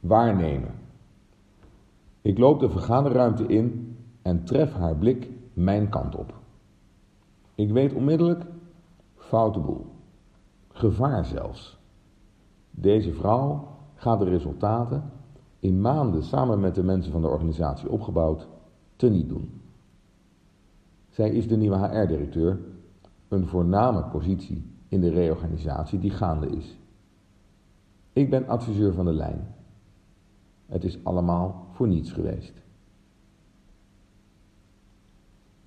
Waarnemen. Ik loop de vergaderruimte in en tref haar blik mijn kant op. Ik weet onmiddellijk, foute boel. Gevaar zelfs. Deze vrouw gaat de resultaten, in maanden samen met de mensen van de organisatie opgebouwd, teniet doen. Zij is de nieuwe HR-directeur, een voorname positie in de reorganisatie die gaande is. Ik ben adviseur van de lijn. Het is allemaal voor niets geweest.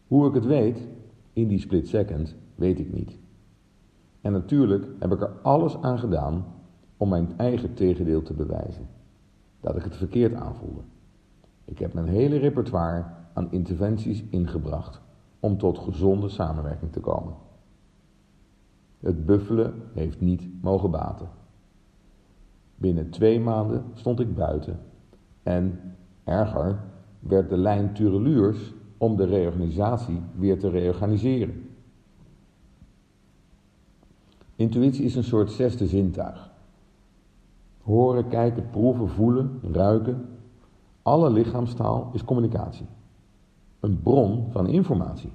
Hoe ik het weet, in die split second, weet ik niet. En natuurlijk heb ik er alles aan gedaan om mijn eigen tegendeel te bewijzen. Dat ik het verkeerd aanvoelde. Ik heb mijn hele repertoire aan interventies ingebracht om tot gezonde samenwerking te komen. Het buffelen heeft niet mogen baten. Binnen twee maanden stond ik buiten en, erger, werd de lijn Tureluurs om de reorganisatie weer te reorganiseren. Intuïtie is een soort zesde zintuig. Horen, kijken, proeven, voelen, ruiken. Alle lichaamstaal is communicatie. Een bron van informatie.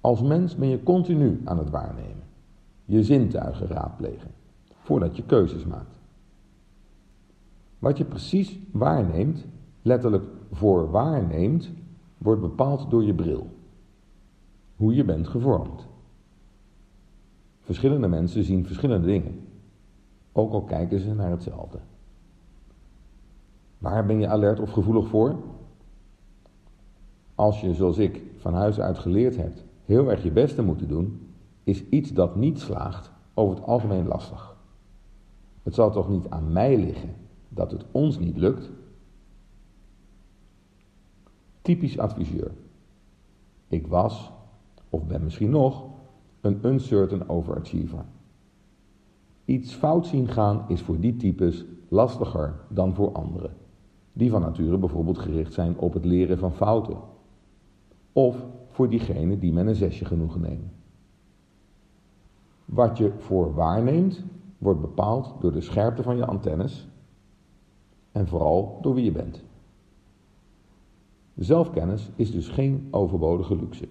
Als mens ben je continu aan het waarnemen. Je zintuigen raadplegen. Voordat je keuzes maakt. Wat je precies waarneemt, letterlijk voor waarneemt, wordt bepaald door je bril. Hoe je bent gevormd. Verschillende mensen zien verschillende dingen, ook al kijken ze naar hetzelfde. Waar ben je alert of gevoelig voor? Als je, zoals ik, van huis uit geleerd hebt, heel erg je best te moeten doen, is iets dat niet slaagt over het algemeen lastig. Het zal toch niet aan mij liggen dat het ons niet lukt? Typisch adviseur. Ik was, of ben misschien nog, een uncertain overachiever. Iets fout zien gaan is voor die types lastiger dan voor anderen, die van nature bijvoorbeeld gericht zijn op het leren van fouten. Of voor diegenen die met een zesje genoegen nemen. Wat je voor waarneemt, wordt bepaald door de scherpte van je antennes en vooral door wie je bent. Zelfkennis is dus geen overbodige luxe.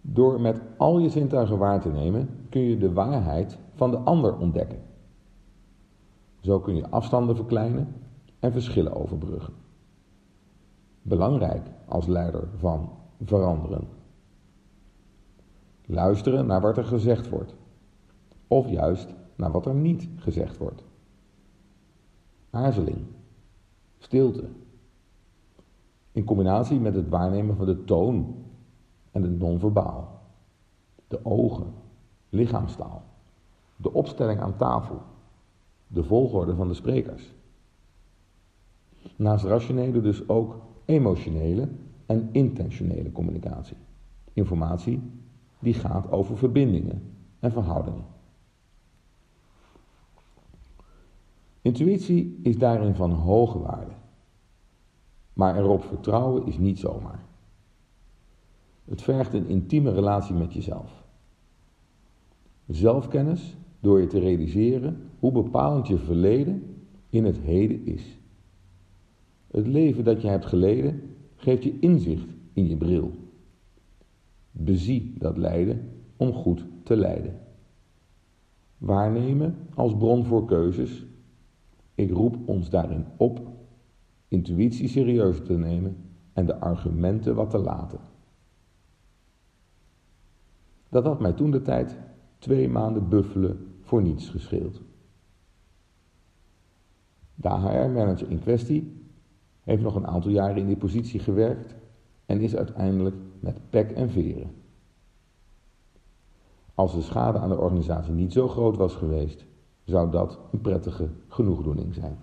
Door met al je zintuigen waar te nemen, kun je de waarheid van de ander ontdekken. Zo kun je afstanden verkleinen en verschillen overbruggen. Belangrijk als leider van veranderen. Luisteren naar wat er gezegd wordt, of juist naar wat er niet gezegd wordt. Aarzeling, stilte. In combinatie met het waarnemen van de toon en het non-verbaal. De ogen, lichaamstaal, de opstelling aan tafel, de volgorde van de sprekers. Naast rationele dus ook emotionele en intentionele communicatie. Informatie die gaat over verbindingen en verhoudingen. Intuïtie is daarin van hoge waarde. Maar erop vertrouwen is niet zomaar. Het vergt een intieme relatie met jezelf. Zelfkennis door je te realiseren hoe bepalend je verleden in het heden is. Het leven dat je hebt geleden geeft je inzicht in je bril. Bezie dat lijden om goed te lijden. Waarnemen als bron voor keuzes. Ik roep ons daarin op intuïtie serieus te nemen en de argumenten wat te laten. Dat had mij toen de tijd twee maanden buffelen voor niets gescheeld. De HR-manager in kwestie heeft nog een aantal jaren in die positie gewerkt en is uiteindelijk met pek en veren. Als de schade aan de organisatie niet zo groot was geweest, zou dat een prettige genoegdoening zijn.